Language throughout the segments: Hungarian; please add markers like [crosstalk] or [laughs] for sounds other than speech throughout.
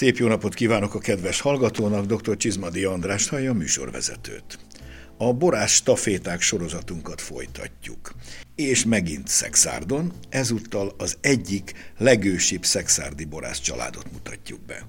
Szép jó napot kívánok a kedves hallgatónak, dr. Csizmadi András hallja a műsorvezetőt. A borás staféták sorozatunkat folytatjuk. És megint Szexárdon, ezúttal az egyik legősibb szexárdi borász családot mutatjuk be.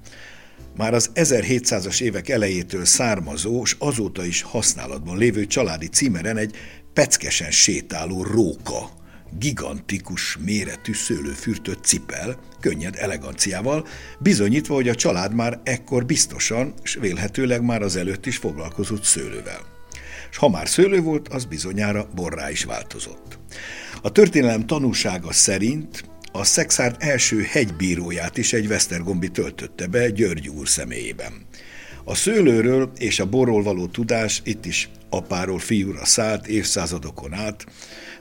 Már az 1700-as évek elejétől származó, és azóta is használatban lévő családi címeren egy peckesen sétáló róka gigantikus méretű szőlőfürtött cipel, könnyed eleganciával, bizonyítva, hogy a család már ekkor biztosan, és vélhetőleg már az előtt is foglalkozott szőlővel. És ha már szőlő volt, az bizonyára borrá is változott. A történelem tanúsága szerint a Szexárd első hegybíróját is egy Vesztergombi töltötte be György úr személyében. A szőlőről és a borról való tudás itt is apáról fiúra szállt évszázadokon át,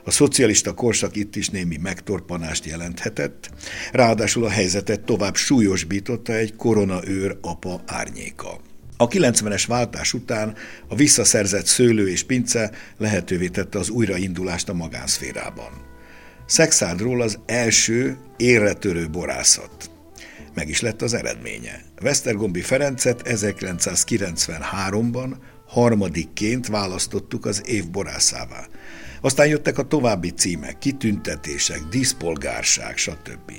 a szocialista korszak itt is némi megtorpanást jelenthetett, ráadásul a helyzetet tovább súlyosbította egy koronaőr apa árnyéka. A 90-es váltás után a visszaszerzett szőlő és pince lehetővé tette az újraindulást a magánszférában. Szexádról az első érretörő borászat. Meg is lett az eredménye. Vesztergombi Ferencet 1993-ban harmadikként választottuk az év borászává. Aztán jöttek a további címek, kitüntetések, díszpolgárság, stb.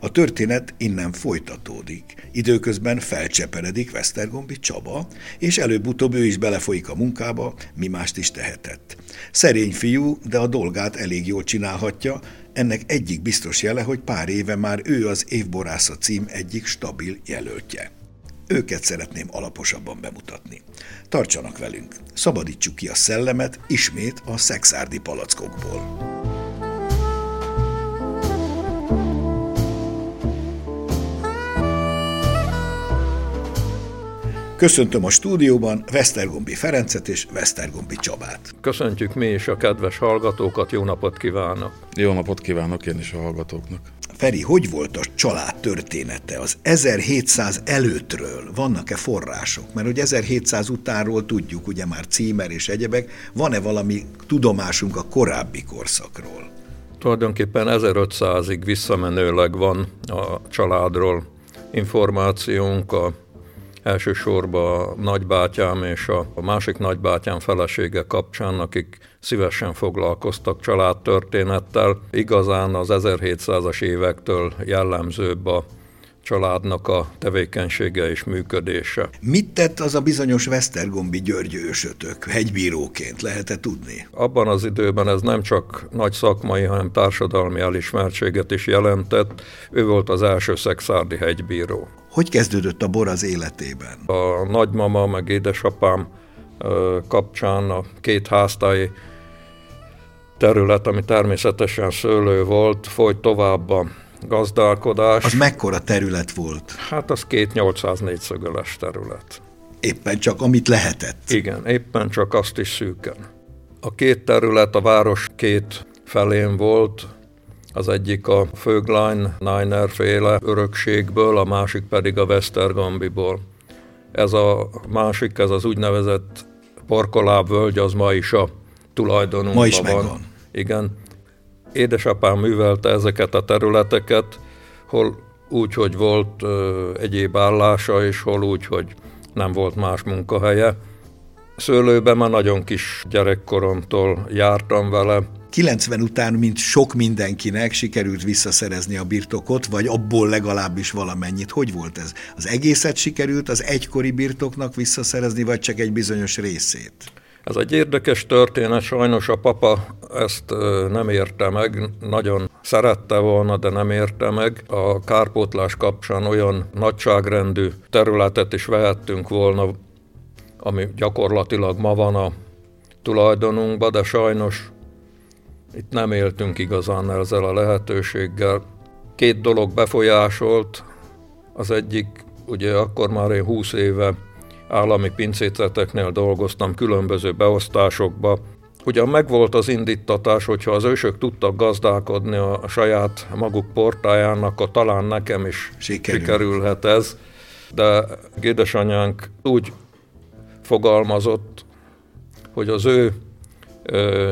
A történet innen folytatódik. Időközben felcseperedik Vesztergombi Csaba, és előbb-utóbb ő is belefolyik a munkába, mi mást is tehetett. Szerény fiú, de a dolgát elég jól csinálhatja, ennek egyik biztos jele, hogy pár éve már ő az évborásza cím egyik stabil jelöltje. Őket szeretném alaposabban bemutatni. Tartsanak velünk, szabadítsuk ki a szellemet ismét a szexárdi palackokból. Köszöntöm a stúdióban Vesztergombi Ferencet és Vesztergombi Csabát. Köszöntjük mi is a kedves hallgatókat, jó napot kívánok! Jó napot kívánok én is a hallgatóknak! Feri, hogy volt a család története? Az 1700 előttről vannak-e források? Mert hogy 1700 utánról tudjuk, ugye már címer és egyebek, van-e valami tudomásunk a korábbi korszakról? Tulajdonképpen 1500-ig visszamenőleg van a családról információnk, a elsősorban a nagybátyám és a másik nagybátyám felesége kapcsán, akik szívesen foglalkoztak családtörténettel. Igazán az 1700-as évektől jellemzőbb a családnak a tevékenysége és működése. Mit tett az a bizonyos Vesztergombi György ősötök hegybíróként, lehet-e tudni? Abban az időben ez nem csak nagy szakmai, hanem társadalmi elismertséget is jelentett. Ő volt az első szexárdi hegybíró. Hogy kezdődött a bor az életében? A nagymama meg édesapám kapcsán a két háztai terület, ami természetesen szőlő volt, folyt tovább a gazdálkodás. Az mekkora terület volt? Hát az két 800 négyszögöles terület. Éppen csak amit lehetett. Igen, éppen csak azt is szűken. A két terület a város két felén volt, az egyik a Föglein Niner féle örökségből, a másik pedig a Westergambiból. Ez a másik, ez az úgynevezett Parkoláb völgy, az ma is a tulajdonunkban ma is van. Megvan. Igen. Édesapám művelte ezeket a területeket, hol úgy, hogy volt ö, egyéb állása, és hol úgy, hogy nem volt más munkahelye. Szőlőben már nagyon kis gyerekkoromtól jártam vele, 90 után, mint sok mindenkinek sikerült visszaszerezni a birtokot, vagy abból legalábbis valamennyit. Hogy volt ez? Az egészet sikerült az egykori birtoknak visszaszerezni, vagy csak egy bizonyos részét? Ez egy érdekes történet, sajnos a papa ezt nem érte meg, nagyon szerette volna, de nem érte meg. A kárpótlás kapcsán olyan nagyságrendű területet is vehettünk volna, ami gyakorlatilag ma van a tulajdonunkban, de sajnos itt nem éltünk igazán ezzel a lehetőséggel. Két dolog befolyásolt, az egyik, ugye akkor már én 20 éve állami pincéceteknél dolgoztam különböző beosztásokba. Ugyan megvolt az indítatás, hogyha az ősök tudtak gazdálkodni a saját maguk portájának, akkor talán nekem is Sikerül. sikerülhet ez. De édesanyánk úgy fogalmazott, hogy az ő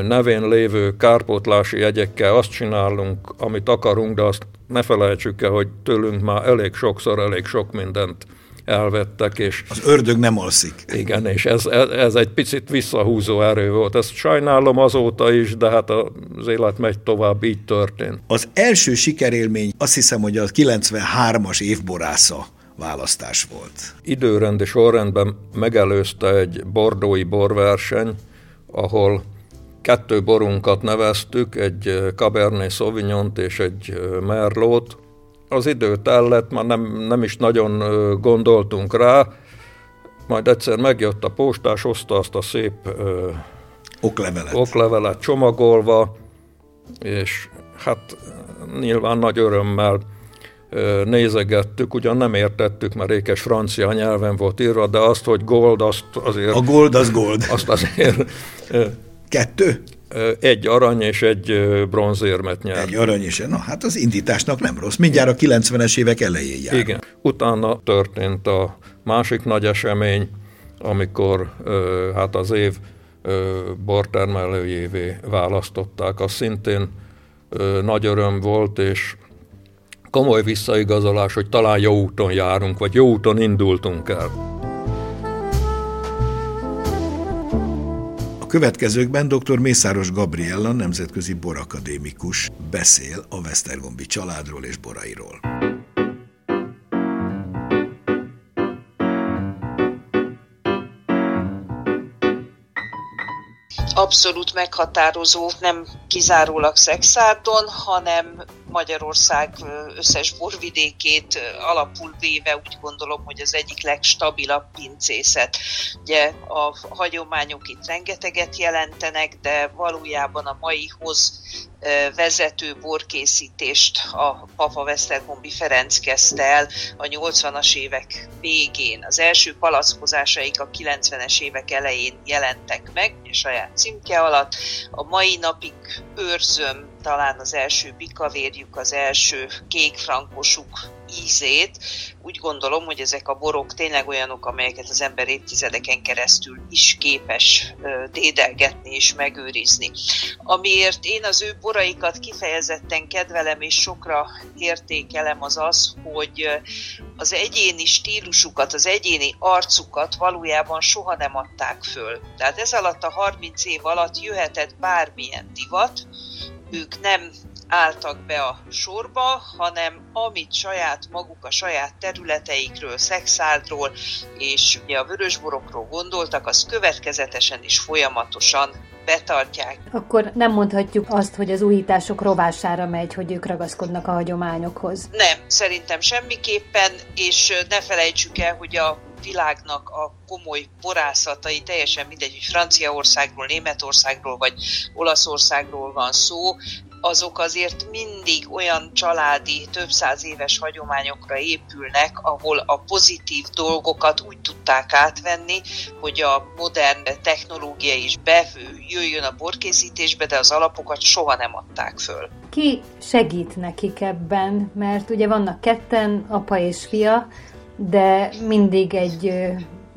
nevén lévő kárpótlási jegyekkel azt csinálunk, amit akarunk, de azt ne felejtsük el, hogy tőlünk már elég sokszor, elég sok mindent elvettek. És az ördög nem alszik. Igen, és ez, ez, egy picit visszahúzó erő volt. Ezt sajnálom azóta is, de hát az élet megy tovább, így történt. Az első sikerélmény azt hiszem, hogy a 93-as évborásza választás volt. Időrend és sorrendben megelőzte egy bordói borverseny, ahol kettő borunkat neveztük, egy Cabernet sauvignon és egy Merlot, az idő tellett, már nem, nem is nagyon gondoltunk rá, majd egyszer megjött a postás, hozta azt a szép ö, oklevelet. oklevelet csomagolva, és hát nyilván nagy örömmel ö, nézegettük, ugyan nem értettük, mert ékes francia nyelven volt írva, de azt, hogy gold, azt azért... A gold az gold. Azt azért... Ö, Kettő? Egy arany és egy bronzérmet nyert. Egy arany és na hát az indításnak nem rossz. Mindjárt a 90-es évek elején jár. Igen. Utána történt a másik nagy esemény, amikor hát az év bortermelőjévé választották. Az szintén nagy öröm volt, és komoly visszaigazolás, hogy talán jó úton járunk, vagy jó úton indultunk el. Következőkben dr. Mészáros Gabriella, nemzetközi borakadémikus beszél a Vesztergombi családról és borairól. abszolút meghatározó, nem kizárólag Szexárdon, hanem Magyarország összes borvidékét alapul véve úgy gondolom, hogy az egyik legstabilabb pincészet. Ugye a hagyományok itt rengeteget jelentenek, de valójában a maihoz vezető borkészítést a Papa Vesztergombi Ferenc kezdte el a 80-as évek végén. Az első palackozásaik a 90-es évek elején jelentek meg, a saját címke alatt. A mai napig őrzöm talán az első bikavérjük, az első kékfrankosuk ízét. Úgy gondolom, hogy ezek a borok tényleg olyanok, amelyeket az ember évtizedeken keresztül is képes dédelgetni és megőrizni. Amiért én az ő boraikat kifejezetten kedvelem és sokra értékelem az az, hogy az egyéni stílusukat, az egyéni arcukat valójában soha nem adták föl. Tehát ez alatt a 30 év alatt jöhetett bármilyen divat, ők nem álltak be a sorba, hanem amit saját maguk a saját területeikről, szexáldról és ugye a vörösborokról gondoltak, az következetesen és folyamatosan betartják. Akkor nem mondhatjuk azt, hogy az újítások rovására megy, hogy ők ragaszkodnak a hagyományokhoz. Nem, szerintem semmiképpen, és ne felejtsük el, hogy a világnak a komoly borászatai, teljesen mindegy, hogy Franciaországról, Németországról vagy Olaszországról van szó, azok azért mindig olyan családi, több száz éves hagyományokra épülnek, ahol a pozitív dolgokat úgy tudták átvenni, hogy a modern technológia is bejöjjön a borkészítésbe, de az alapokat soha nem adták föl. Ki segít nekik ebben? Mert ugye vannak ketten, apa és fia, de mindig egy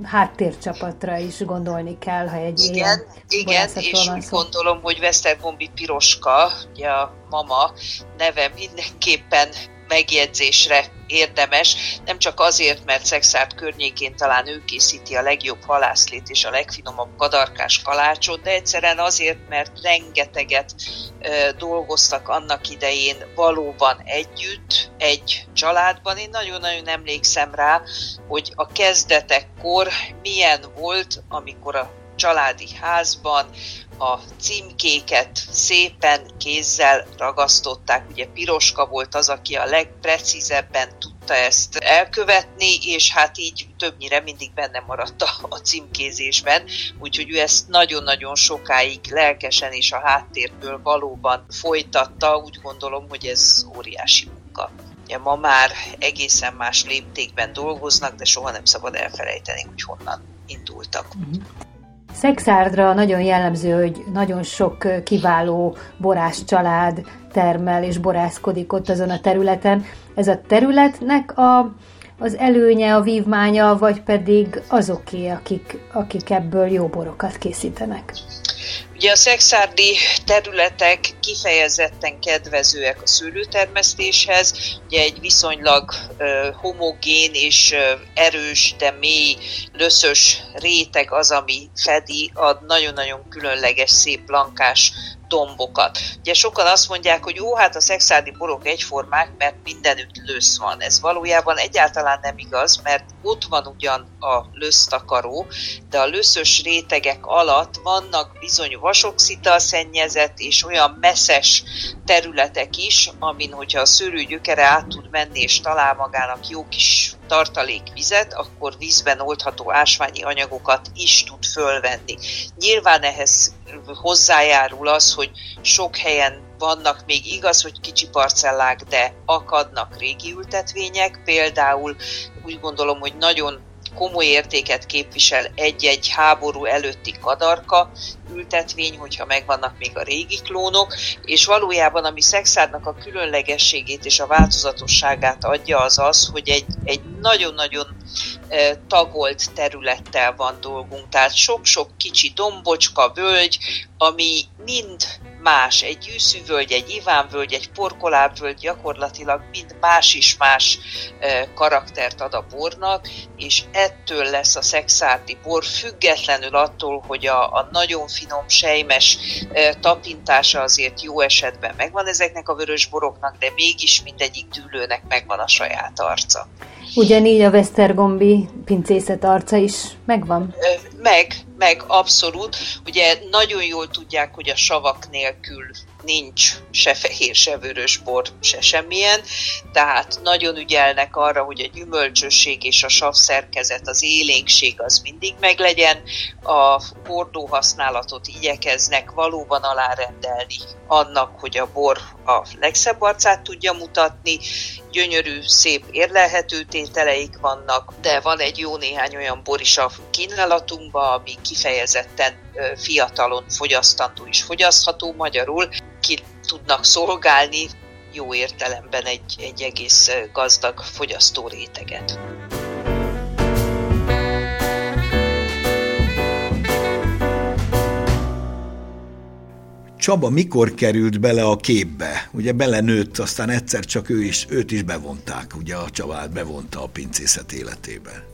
háttércsapatra is gondolni kell, ha egy igen, ilyen Igen, és úgy gondolom, hogy Vesztergombi Piroska, ugye a mama neve mindenképpen megjegyzésre érdemes, nem csak azért, mert Szexárd környékén talán ő készíti a legjobb halászlét és a legfinomabb kadarkás kalácsot, de egyszerűen azért, mert rengeteget ö, dolgoztak annak idején valóban együtt, egy családban. Én nagyon-nagyon emlékszem rá, hogy a kezdetekkor milyen volt, amikor a családi házban a címkéket szépen kézzel ragasztották. Ugye Piroska volt az, aki a legprecízebben tudta ezt elkövetni, és hát így többnyire mindig benne maradt a címkézésben, úgyhogy ő ezt nagyon-nagyon sokáig lelkesen és a háttérből valóban folytatta. Úgy gondolom, hogy ez óriási munka. Ugye ma már egészen más léptékben dolgoznak, de soha nem szabad elfelejteni, hogy honnan indultak. Uh-huh. Szexárdra nagyon jellemző, hogy nagyon sok kiváló borász család termel és borászkodik ott azon a területen. Ez a területnek a, az előnye, a vívmánya, vagy pedig azoké, akik, akik ebből jó borokat készítenek? Ugye a szexárdi területek kifejezetten kedvezőek a szőlőtermesztéshez, ugye egy viszonylag homogén és erős, de mély, löszös réteg az, ami fedi a nagyon-nagyon különleges, szép lankás dombokat. Ugye sokan azt mondják, hogy jó, hát a szexádi borok egyformák, mert mindenütt lösz van. Ez valójában egyáltalán nem igaz, mert ott van ugyan a lösztakaró, de a löszös rétegek alatt vannak bizony vasoxital szennyezett és olyan messzes területek is, amin, hogyha a szőlő gyökere át tud menni és talál magának jó kis tartalék vizet, akkor vízben oldható ásványi anyagokat is tud fölvenni. Nyilván ehhez hozzájárul az, hogy sok helyen vannak még igaz, hogy kicsi parcellák, de akadnak régi ültetvények, például úgy gondolom, hogy nagyon komoly értéket képvisel egy-egy háború előtti kadarka ültetvény, hogyha megvannak még a régi klónok, és valójában ami szexádnak a különlegességét és a változatosságát adja az az, hogy egy, egy nagyon-nagyon tagolt területtel van dolgunk, tehát sok-sok kicsi dombocska, völgy, ami mind más, egy űszűvölgy, egy ivánvölgy, egy porkolábvölgy gyakorlatilag mind más is más karaktert ad a bornak, és ettől lesz a szexárdi bor, függetlenül attól, hogy a, a nagyon finom, sejmes tapintása azért jó esetben megvan ezeknek a vörös boroknak, de mégis mindegyik dűlőnek megvan a saját arca. Ugyanígy a Vesztergombi pincészet arca is megvan? Meg, meg abszolút. Ugye nagyon jól tudják, hogy a savak nélkül nincs se fehér, se vörös bor, se semmilyen, tehát nagyon ügyelnek arra, hogy a gyümölcsösség és a sav szerkezet, az élénkség az mindig meglegyen, a bordó használatot igyekeznek valóban alárendelni annak, hogy a bor a legszebb arcát tudja mutatni, gyönyörű, szép érlelhető tételeik vannak, de van egy jó néhány olyan bor is a kínálatunkban, ami kifejezetten fiatalon fogyasztandó és fogyasztható magyarul, ki tudnak szolgálni jó értelemben egy, egy egész gazdag fogyasztó réteget. Csaba mikor került bele a képbe? Ugye belenőtt, aztán egyszer csak ő is, őt is bevonták, ugye a Csabát bevonta a pincészet életébe.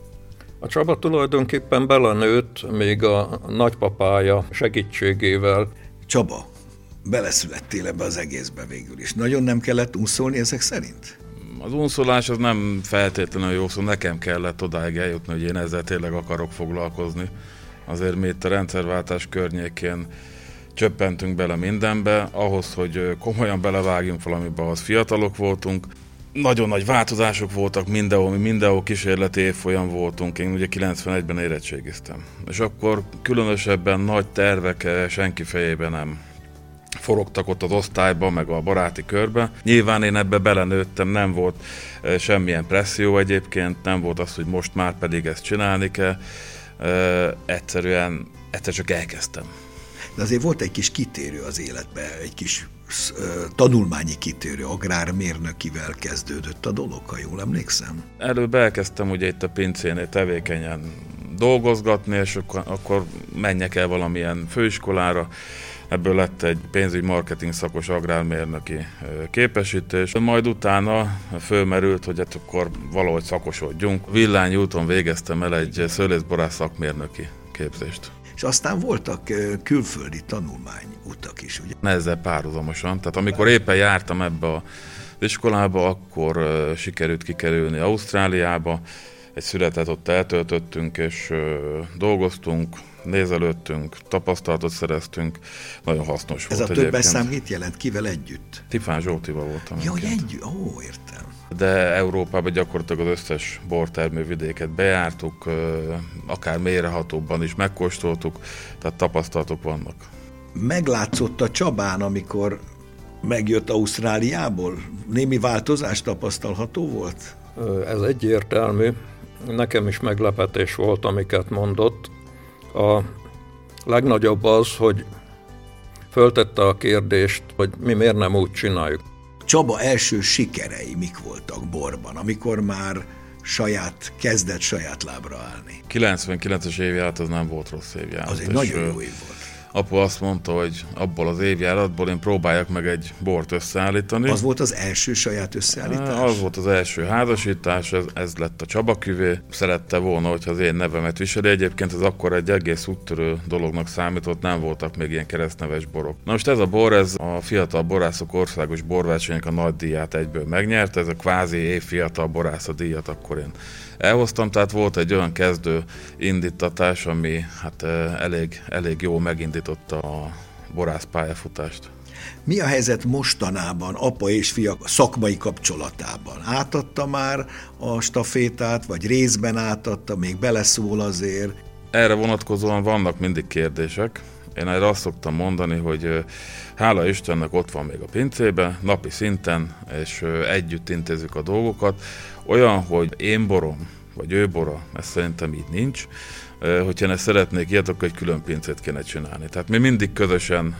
A Csaba tulajdonképpen belenőtt még a nagypapája segítségével. Csaba, beleszülettél ebbe az egészbe végül is. Nagyon nem kellett unszolni ezek szerint? Az unszolás az nem feltétlenül jó szó, nekem kellett odáig eljutni, hogy én ezzel tényleg akarok foglalkozni. Azért mi itt a rendszerváltás környékén csöppentünk bele mindenbe, ahhoz, hogy komolyan belevágjunk valamibe, ahhoz fiatalok voltunk. Nagyon nagy változások voltak mindenhol, mi mindenhol kísérleti évfolyam voltunk, én ugye 91-ben érettségiztem. És akkor különösebben nagy tervek senki fejében nem forogtak ott az osztályban, meg a baráti körbe. Nyilván én ebbe belenőttem, nem volt semmilyen presszió egyébként, nem volt az, hogy most már pedig ezt csinálni kell. Egyszerűen, egyszer csak elkezdtem de azért volt egy kis kitérő az életbe, egy kis tanulmányi kitérő, agrármérnökivel kezdődött a dolog, ha jól emlékszem. Előbb elkezdtem ugye itt a pincénél tevékenyen dolgozgatni, és akkor, akkor menjek el valamilyen főiskolára, ebből lett egy pénzügy marketing szakos agrármérnöki képesítés. Majd utána fölmerült, hogy hát akkor valahogy szakosodjunk. Villányi úton végeztem el egy szőlészborász szakmérnöki képzést és aztán voltak külföldi tanulmány utak is, ugye? Ezzel párhuzamosan, tehát amikor éppen jártam ebbe a iskolába, akkor sikerült kikerülni Ausztráliába, egy születet ott eltöltöttünk, és dolgoztunk, nézelődtünk, tapasztalatot szereztünk, nagyon hasznos Ez volt Ez a többes szám mit jelent? Kivel együtt? Tifán Zsoltival voltam. Ja, hogy együtt? Ó, értem de Európában gyakorlatilag az összes bortermővidéket bejártuk, akár mélyrehatóbban is megkóstoltuk, tehát tapasztalatok vannak. Meglátszott a Csabán, amikor megjött Ausztráliából? Némi változás tapasztalható volt? Ez egyértelmű. Nekem is meglepetés volt, amiket mondott. A legnagyobb az, hogy föltette a kérdést, hogy mi miért nem úgy csináljuk. Csaba első sikerei mik voltak borban, amikor már saját, kezdett saját lábra állni? 99-es évjárat az nem volt rossz évjárat. Az egy nagyon jó év volt. Apu azt mondta, hogy abból az évjáratból én próbáljak meg egy bort összeállítani. Az volt az első saját összeállítás? Az volt az első házasítás, ez, ez lett a Csaba küvé. Szerette volna, hogyha az én nevemet viseli. Egyébként ez akkor egy egész úttörő dolognak számított, nem voltak még ilyen keresztneves borok. Na most ez a bor, ez a fiatal borászok országos borversenyek a nagy díját egyből megnyerte, ez a kvázi év fiatal borász a díjat akkor én elhoztam, tehát volt egy olyan kezdő indítatás, ami hát elég, elég jó megindította a borász pályafutást. Mi a helyzet mostanában apa és fia szakmai kapcsolatában? Átadta már a stafétát, vagy részben átadta, még beleszól azért? Erre vonatkozóan vannak mindig kérdések. Én erre azt szoktam mondani, hogy hála Istennek ott van még a pincébe, napi szinten, és együtt intézzük a dolgokat. Olyan, hogy én borom, vagy ő bora, ez szerintem így nincs. Hogyha ezt szeretnék ilyet, akkor egy külön pincét kéne csinálni. Tehát mi mindig közösen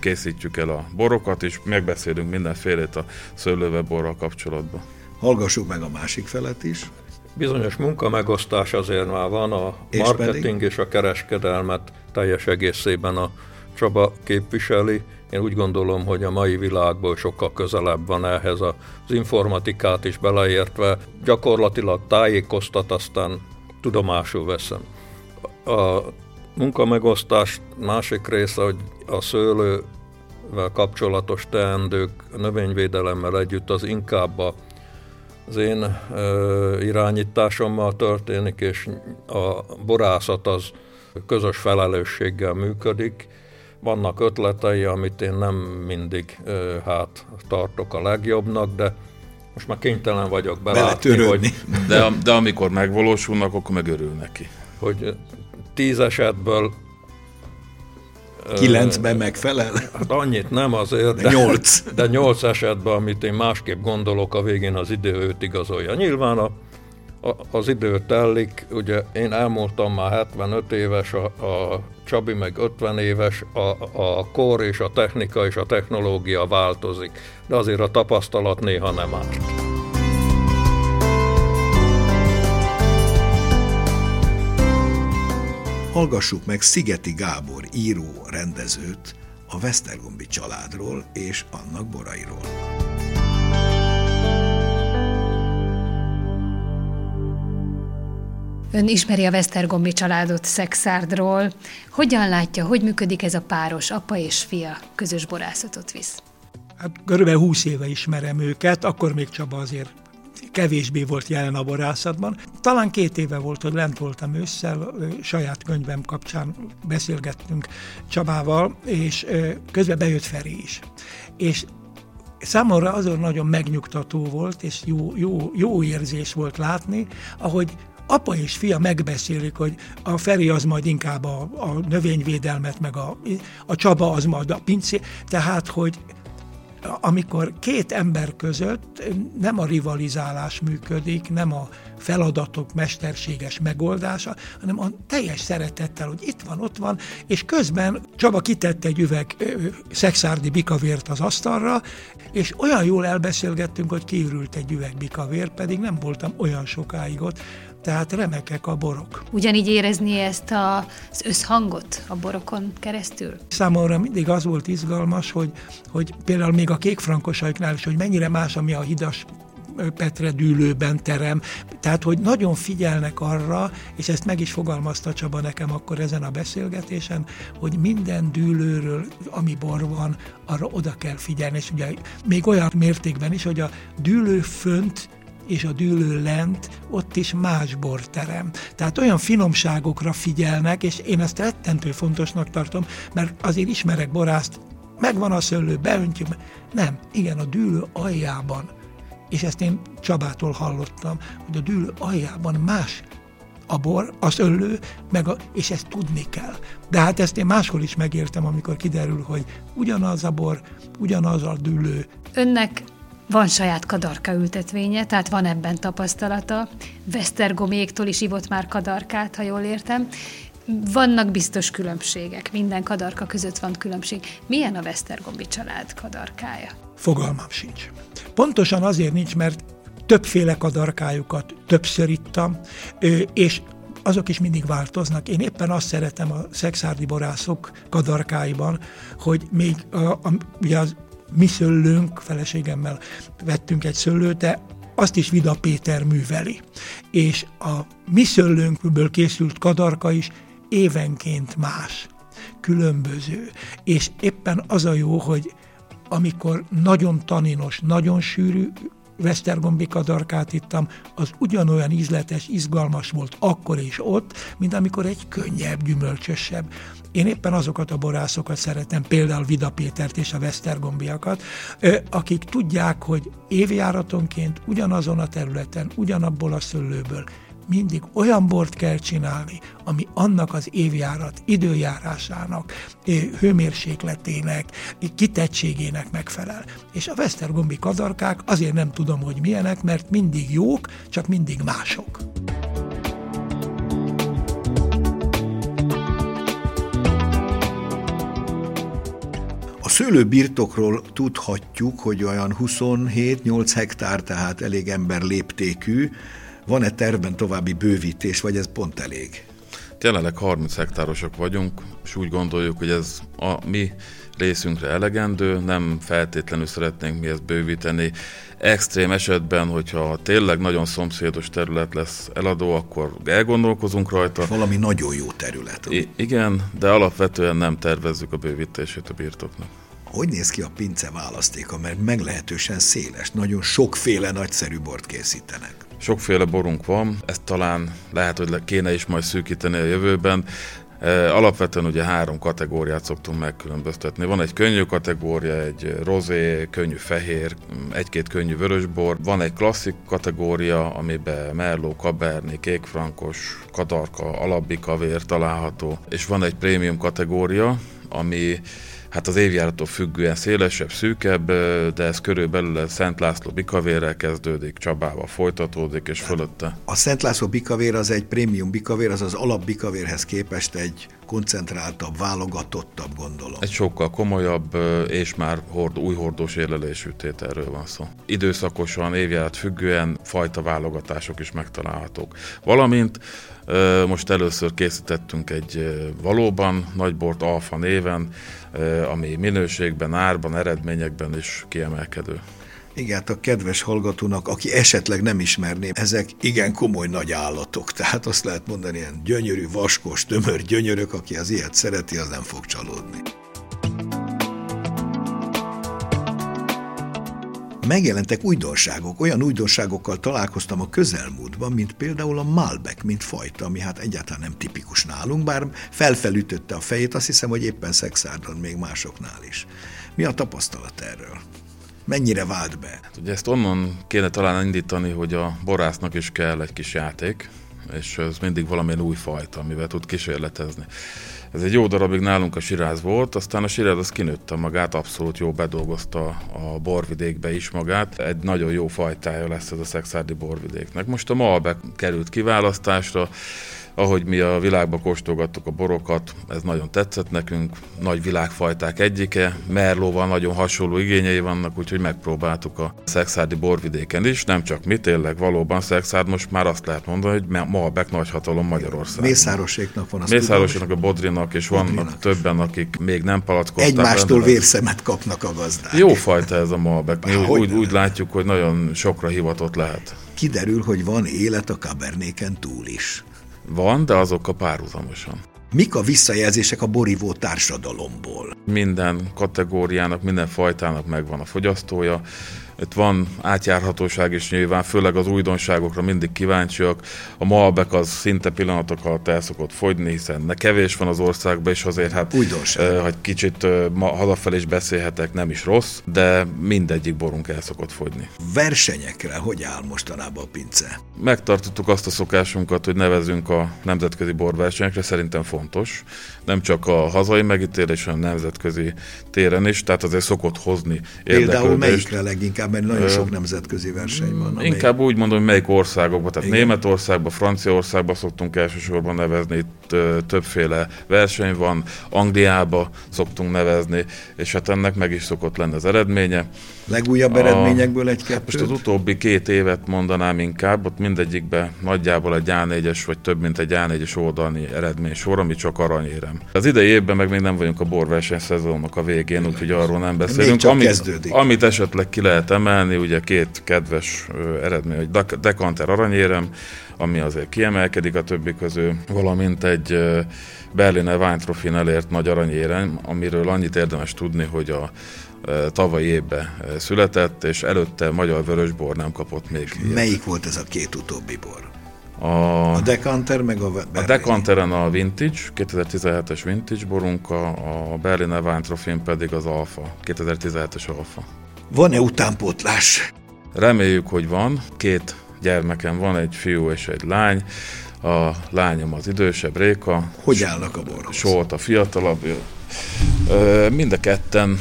készítjük el a borokat, és megbeszélünk mindenfélét a szőlőve borral kapcsolatban. Hallgassuk meg a másik felet is. Bizonyos munkamegosztás azért már van, a és marketing pedig? és a kereskedelmet teljes egészében a Csaba képviseli. Én úgy gondolom, hogy a mai világból sokkal közelebb van ehhez az informatikát is beleértve. Gyakorlatilag tájékoztat, aztán tudomásul veszem. A munkamegosztás másik része, hogy a szőlővel kapcsolatos teendők növényvédelemmel együtt az inkább a az én ö, irányításommal történik, és a borászat az közös felelősséggel működik. Vannak ötletei, amit én nem mindig ö, hát tartok a legjobbnak, de most már kénytelen vagyok belátni, hogy... De, de amikor megvalósulnak, akkor megörül neki. Hogy tíz esetből Kilencben megfelel? Hát annyit nem azért, de, de nyolc. [laughs] De nyolc esetben, amit én másképp gondolok, a végén az idő őt igazolja. Nyilván a, a, az idő tellik, ugye én elmúltam már 75 éves, a, a Csabi meg 50 éves, a, a kor és a technika és a technológia változik, de azért a tapasztalat néha nem árt. Hallgassuk meg Szigeti Gábor író rendezőt a Vesztergombi családról és annak borairól. Ön ismeri a Vesztergombi családot Szexárdról. Hogyan látja, hogy működik ez a páros, apa és fia közös borászatot visz? Hát körülbelül 20 éve ismerem őket, akkor még Csaba azért kevésbé volt jelen a borászatban. Talán két éve volt, hogy lent voltam ősszel, saját könyvem kapcsán beszélgettünk Csabával, és közben bejött Feri is. És számomra azon nagyon megnyugtató volt, és jó, jó, jó érzés volt látni, ahogy apa és fia megbeszélik, hogy a Feri az majd inkább a, a növényvédelmet, meg a, a Csaba az majd a pincé, tehát hogy amikor két ember között nem a rivalizálás működik, nem a feladatok mesterséges megoldása, hanem a teljes szeretettel, hogy itt van, ott van, és közben Csaba kitette egy üveg szexárdi bikavért az asztalra, és olyan jól elbeszélgettünk, hogy kiürült egy üveg bikavér, pedig nem voltam olyan sokáig ott, tehát remekek a borok. Ugyanígy érezni ezt a, az összhangot a borokon keresztül? Számomra mindig az volt izgalmas, hogy, hogy például még a kékfrankosaiknál is, hogy mennyire más, ami a hidas Petre dűlőben terem. Tehát, hogy nagyon figyelnek arra, és ezt meg is fogalmazta Csaba nekem akkor ezen a beszélgetésen, hogy minden dűlőről, ami bor van, arra oda kell figyelni, és ugye még olyan mértékben is, hogy a dűlő fönt és a dűlő lent, ott is más borterem. Tehát olyan finomságokra figyelnek, és én ezt rettentő fontosnak tartom, mert azért ismerek borászt, megvan a szőlő, beöntjük. Nem, igen, a dűlő aljában, és ezt én Csabától hallottam, hogy a dűlő aljában más a bor, az öllő, meg a, és ezt tudni kell. De hát ezt én máshol is megértem, amikor kiderül, hogy ugyanaz a bor, ugyanaz a dűlő. Önnek van saját kadarka ültetvénye, tehát van ebben tapasztalata. Vesztergoméktól is ivott már kadarkát, ha jól értem. Vannak biztos különbségek, minden kadarka között van különbség. Milyen a Vesztergombi család kadarkája? Fogalmam sincs. Pontosan azért nincs, mert többféle kadarkájukat többször ittam, és azok is mindig változnak. Én éppen azt szeretem a szexárdi borászok kadarkáiban, hogy még a, a, ugye az mi szöllőnk, feleségemmel vettünk egy szöllőt, de azt is Vida Péter műveli. És a mi szöllőnkből készült kadarka is évenként más, különböző. És éppen az a jó, hogy amikor nagyon taninos, nagyon sűrű Vesztergombi kadarkát ittam, az ugyanolyan ízletes, izgalmas volt akkor és ott, mint amikor egy könnyebb, gyümölcsösebb. Én éppen azokat a borászokat szeretem, például Vida Pétert és a Vesztergombiakat, akik tudják, hogy évjáratonként ugyanazon a területen, ugyanabból a szőlőből mindig olyan bort kell csinálni, ami annak az évjárat, időjárásának, hőmérsékletének, kitettségének megfelel. És a Vesztergombi kadarkák azért nem tudom, hogy milyenek, mert mindig jók, csak mindig mások. A szőlőbirtokról tudhatjuk, hogy olyan 27-8 hektár, tehát elég ember léptékű, van-e tervben további bővítés, vagy ez pont elég? Jelenleg 30 hektárosok vagyunk, és úgy gondoljuk, hogy ez a mi részünkre elegendő, nem feltétlenül szeretnénk mi ezt bővíteni. Extrém esetben, hogyha tényleg nagyon szomszédos terület lesz eladó, akkor elgondolkozunk rajta. Valami nagyon jó terület. I- igen, de alapvetően nem tervezzük a bővítését a birtoknak. Hogy néz ki a pince választéka, mert meglehetősen széles, nagyon sokféle nagyszerű bort készítenek. Sokféle borunk van, ezt talán lehet, hogy kéne is majd szűkíteni a jövőben. E, alapvetően ugye három kategóriát szoktunk megkülönböztetni. Van egy könnyű kategória, egy rozé, könnyű fehér, egy-két könnyű vörösbor. Van egy klasszik kategória, amiben merló, kaberni, kékfrankos, kadarka, alabbi kavér található. És van egy prémium kategória, ami hát az évjárattól függően szélesebb, szűkebb, de ez körülbelül a Szent László bikavérrel kezdődik, Csabával folytatódik, és fölötte. A Szent László bikavér az egy prémium bikavér, az az alap bikavérhez képest egy koncentráltabb, válogatottabb, gondolom. Egy sokkal komolyabb és már hord, új hordós érlelésű tételről van szó. Időszakosan, évjárat függően fajta válogatások is megtalálhatók. Valamint most először készítettünk egy valóban nagybort Alfa néven, ami minőségben, árban, eredményekben is kiemelkedő. Igen, a kedves hallgatónak, aki esetleg nem ismerné, ezek igen komoly nagy állatok. Tehát azt lehet mondani, ilyen gyönyörű, vaskos, tömör gyönyörök, aki az ilyet szereti, az nem fog csalódni. megjelentek újdonságok. Olyan újdonságokkal találkoztam a közelmúltban, mint például a Malbec, mint fajta, ami hát egyáltalán nem tipikus nálunk, bár felfelütötte a fejét, azt hiszem, hogy éppen szexárdon még másoknál is. Mi a tapasztalat erről? Mennyire vált be? Hát ugye ezt onnan kéne talán indítani, hogy a borásznak is kell egy kis játék, és ez mindig valamilyen új fajta, amivel tud kísérletezni. Ez egy jó darabig nálunk a siráz volt, aztán a siráz az kinőtte magát, abszolút jó bedolgozta a borvidékbe is magát. Egy nagyon jó fajtája lesz ez a szexárdi borvidéknek. Most a Malbec került kiválasztásra, ahogy mi a világba kóstolgattuk a borokat, ez nagyon tetszett nekünk, nagy világfajták egyike, Merlóval nagyon hasonló igényei vannak, úgyhogy megpróbáltuk a szexárdi borvidéken is, nem csak mi, tényleg valóban szexárd, most már azt lehet mondani, hogy ma a Beck nagy hatalom Magyarországon. Mészároséknak van az Mészároséknak, a Bodrinak, és Bodrinak. vannak többen, akik még nem palackolták. Egymástól vérszemet kapnak a gazdák. Jó fajta ez a Malbec. Mi úgy, úgy, úgy látjuk, hogy nagyon sokra hivatott lehet. Kiderül, hogy van élet a kabernéken túl is. Van, de azokkal párhuzamosan. Mik a visszajelzések a borívó társadalomból? Minden kategóriának, minden fajtának megvan a fogyasztója. Itt van átjárhatóság is nyilván, főleg az újdonságokra mindig kíváncsiak. A Malbec az szinte pillanatok alatt el szokott fogyni, hiszen ne kevés van az országban, és azért hát, Újdonság. hogy kicsit ma hazafelé is beszélhetek, nem is rossz, de mindegyik borunk el szokott fogyni. Versenyekre hogy áll mostanában a pince? Megtartottuk azt a szokásunkat, hogy nevezünk a nemzetközi borversenyekre, szerintem fontos. Nem csak a hazai megítélés, hanem nemzetközi téren is, tehát azért szokott hozni Például melyikre leginkább Inkább nagyon sok nemzetközi verseny van. Amely... Inkább úgy mondom, hogy melyik országokban, tehát Igen. Németországban, Franciaországban szoktunk elsősorban nevezni, itt többféle verseny van, Angliába szoktunk nevezni, és hát ennek meg is szokott lenni az eredménye. Legújabb a, eredményekből egy kettőt? Most az utóbbi két évet mondanám inkább, ott mindegyikben nagyjából egy A4-es, vagy több mint egy A4-es oldalni eredmény sor, ami csak aranyérem. Az idei évben meg még nem vagyunk a borverseny szezonnak a végén, úgyhogy arról nem beszélünk. Még csak amit, kezdődik. amit esetleg ki lehet emelni, ugye két kedves eredmény, hogy Dekanter aranyérem, ami azért kiemelkedik a többi közül, valamint egy Berliner Weintrofin elért nagy aranyérem, amiről annyit érdemes tudni, hogy a tavalyi évben született, és előtte magyar vörösbor nem kapott még ilyet. Melyik volt ez a két utóbbi bor? A, a Decanter meg a Berlin. A Decanteren a Vintage, 2017-es Vintage borunk, a, a Berliner Weintrofin pedig az Alfa, 2017-es Alfa. Van-e utánpótlás? Reméljük, hogy van. Két gyermekem van, egy fiú és egy lány. A lányom az idősebb, Réka. Hogy állnak a borhoz? Solt a fiatalabb. Mind a ketten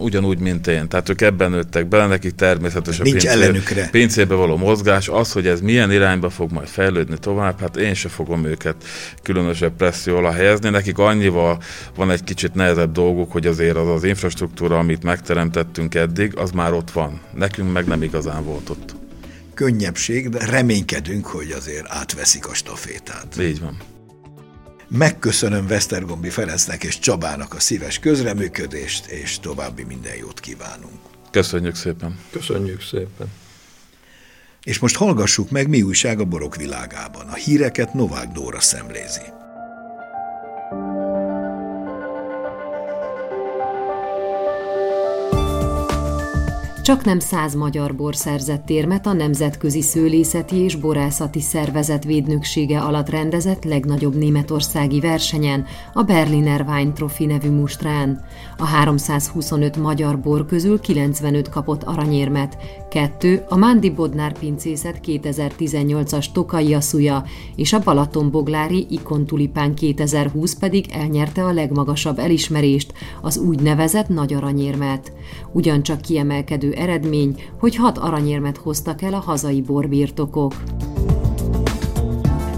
ugyanúgy, mint én. Tehát ők ebben nőttek bele, nekik természetesen Nincs pincé, ellenükre. pincébe való mozgás. Az, hogy ez milyen irányba fog majd fejlődni tovább, hát én se fogom őket különösebb presszió alá helyezni. Nekik annyival van egy kicsit nehezebb dolguk, hogy azért az az infrastruktúra, amit megteremtettünk eddig, az már ott van. Nekünk meg nem igazán volt ott. Könnyebbség, de reménykedünk, hogy azért átveszik a stafétát. Így van. Megköszönöm Vesztergombi Ferencnek és Csabának a szíves közreműködést, és további minden jót kívánunk. Köszönjük szépen. Köszönjük szépen. És most hallgassuk meg, mi újság a borok világában. A híreket Novák Dóra szemlézi. Csak nem száz magyar bor szerzett érmet a Nemzetközi Szőlészeti és Borászati Szervezet védnöksége alatt rendezett legnagyobb németországi versenyen, a Berliner Wein Trophy nevű mustrán. A 325 magyar bor közül 95 kapott aranyérmet, kettő a Mándi Bodnár pincészet 2018-as Tokai Aszuja és a Balatonboglári Ikon Tulipán 2020 pedig elnyerte a legmagasabb elismerést, az úgynevezett nagy aranyérmet. Ugyancsak kiemelkedő eredmény, hogy hat aranyérmet hoztak el a hazai borbirtokok.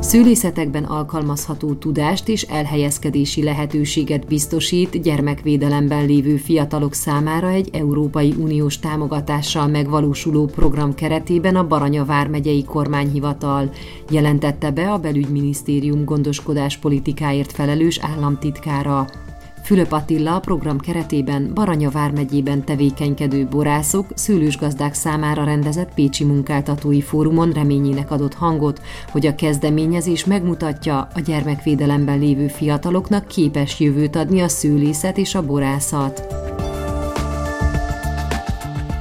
Szülészetekben alkalmazható tudást és elhelyezkedési lehetőséget biztosít gyermekvédelemben lévő fiatalok számára egy Európai Uniós támogatással megvalósuló program keretében a Baranya vármegyei kormányhivatal, jelentette be a belügyminisztérium gondoskodás politikáért felelős államtitkára. Fülöp Attila a program keretében Baranya vármegyében tevékenykedő borászok, szőlősgazdák számára rendezett Pécsi Munkáltatói Fórumon reményének adott hangot, hogy a kezdeményezés megmutatja, a gyermekvédelemben lévő fiataloknak képes jövőt adni a szőlészet és a borászat.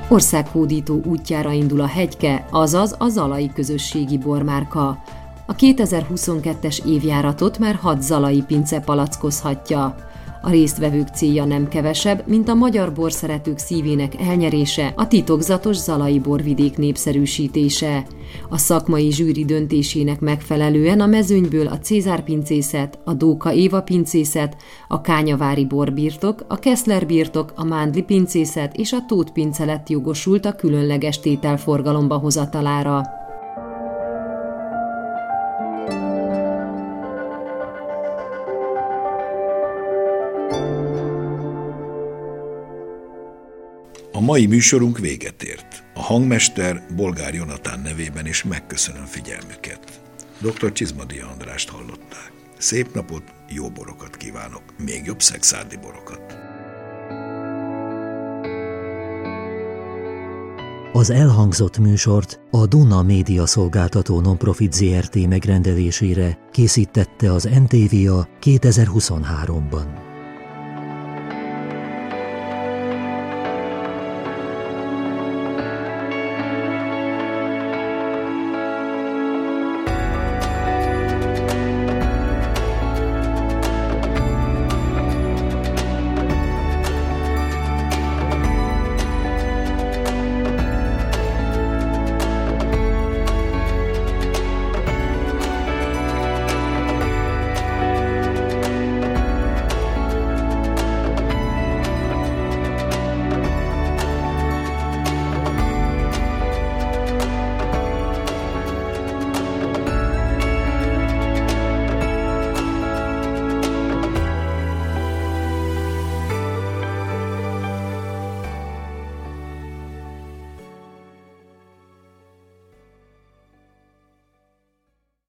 Országhódító útjára indul a hegyke, azaz a Zalai közösségi bormárka. A 2022-es évjáratot már hat Zalai pince palackozhatja. A résztvevők célja nem kevesebb, mint a magyar borszeretők szívének elnyerése, a titokzatos zalai borvidék népszerűsítése. A szakmai zsűri döntésének megfelelően a mezőnyből a Cézár pincészet, a Dóka Éva pincészet, a Kányavári borbirtok, a Keszler birtok, a Mándli pincészet és a Tóth pince lett jogosult a különleges tétel forgalomba hozatalára. A mai műsorunk véget ért. A hangmester Bolgár Jonatán nevében is megköszönöm figyelmüket. Dr. Csizmadi Andrást hallották. Szép napot, jó borokat kívánok, még jobb szexárdi borokat. Az elhangzott műsort a Duna Média Szolgáltató Nonprofit ZRT megrendelésére készítette az NTVA 2023-ban.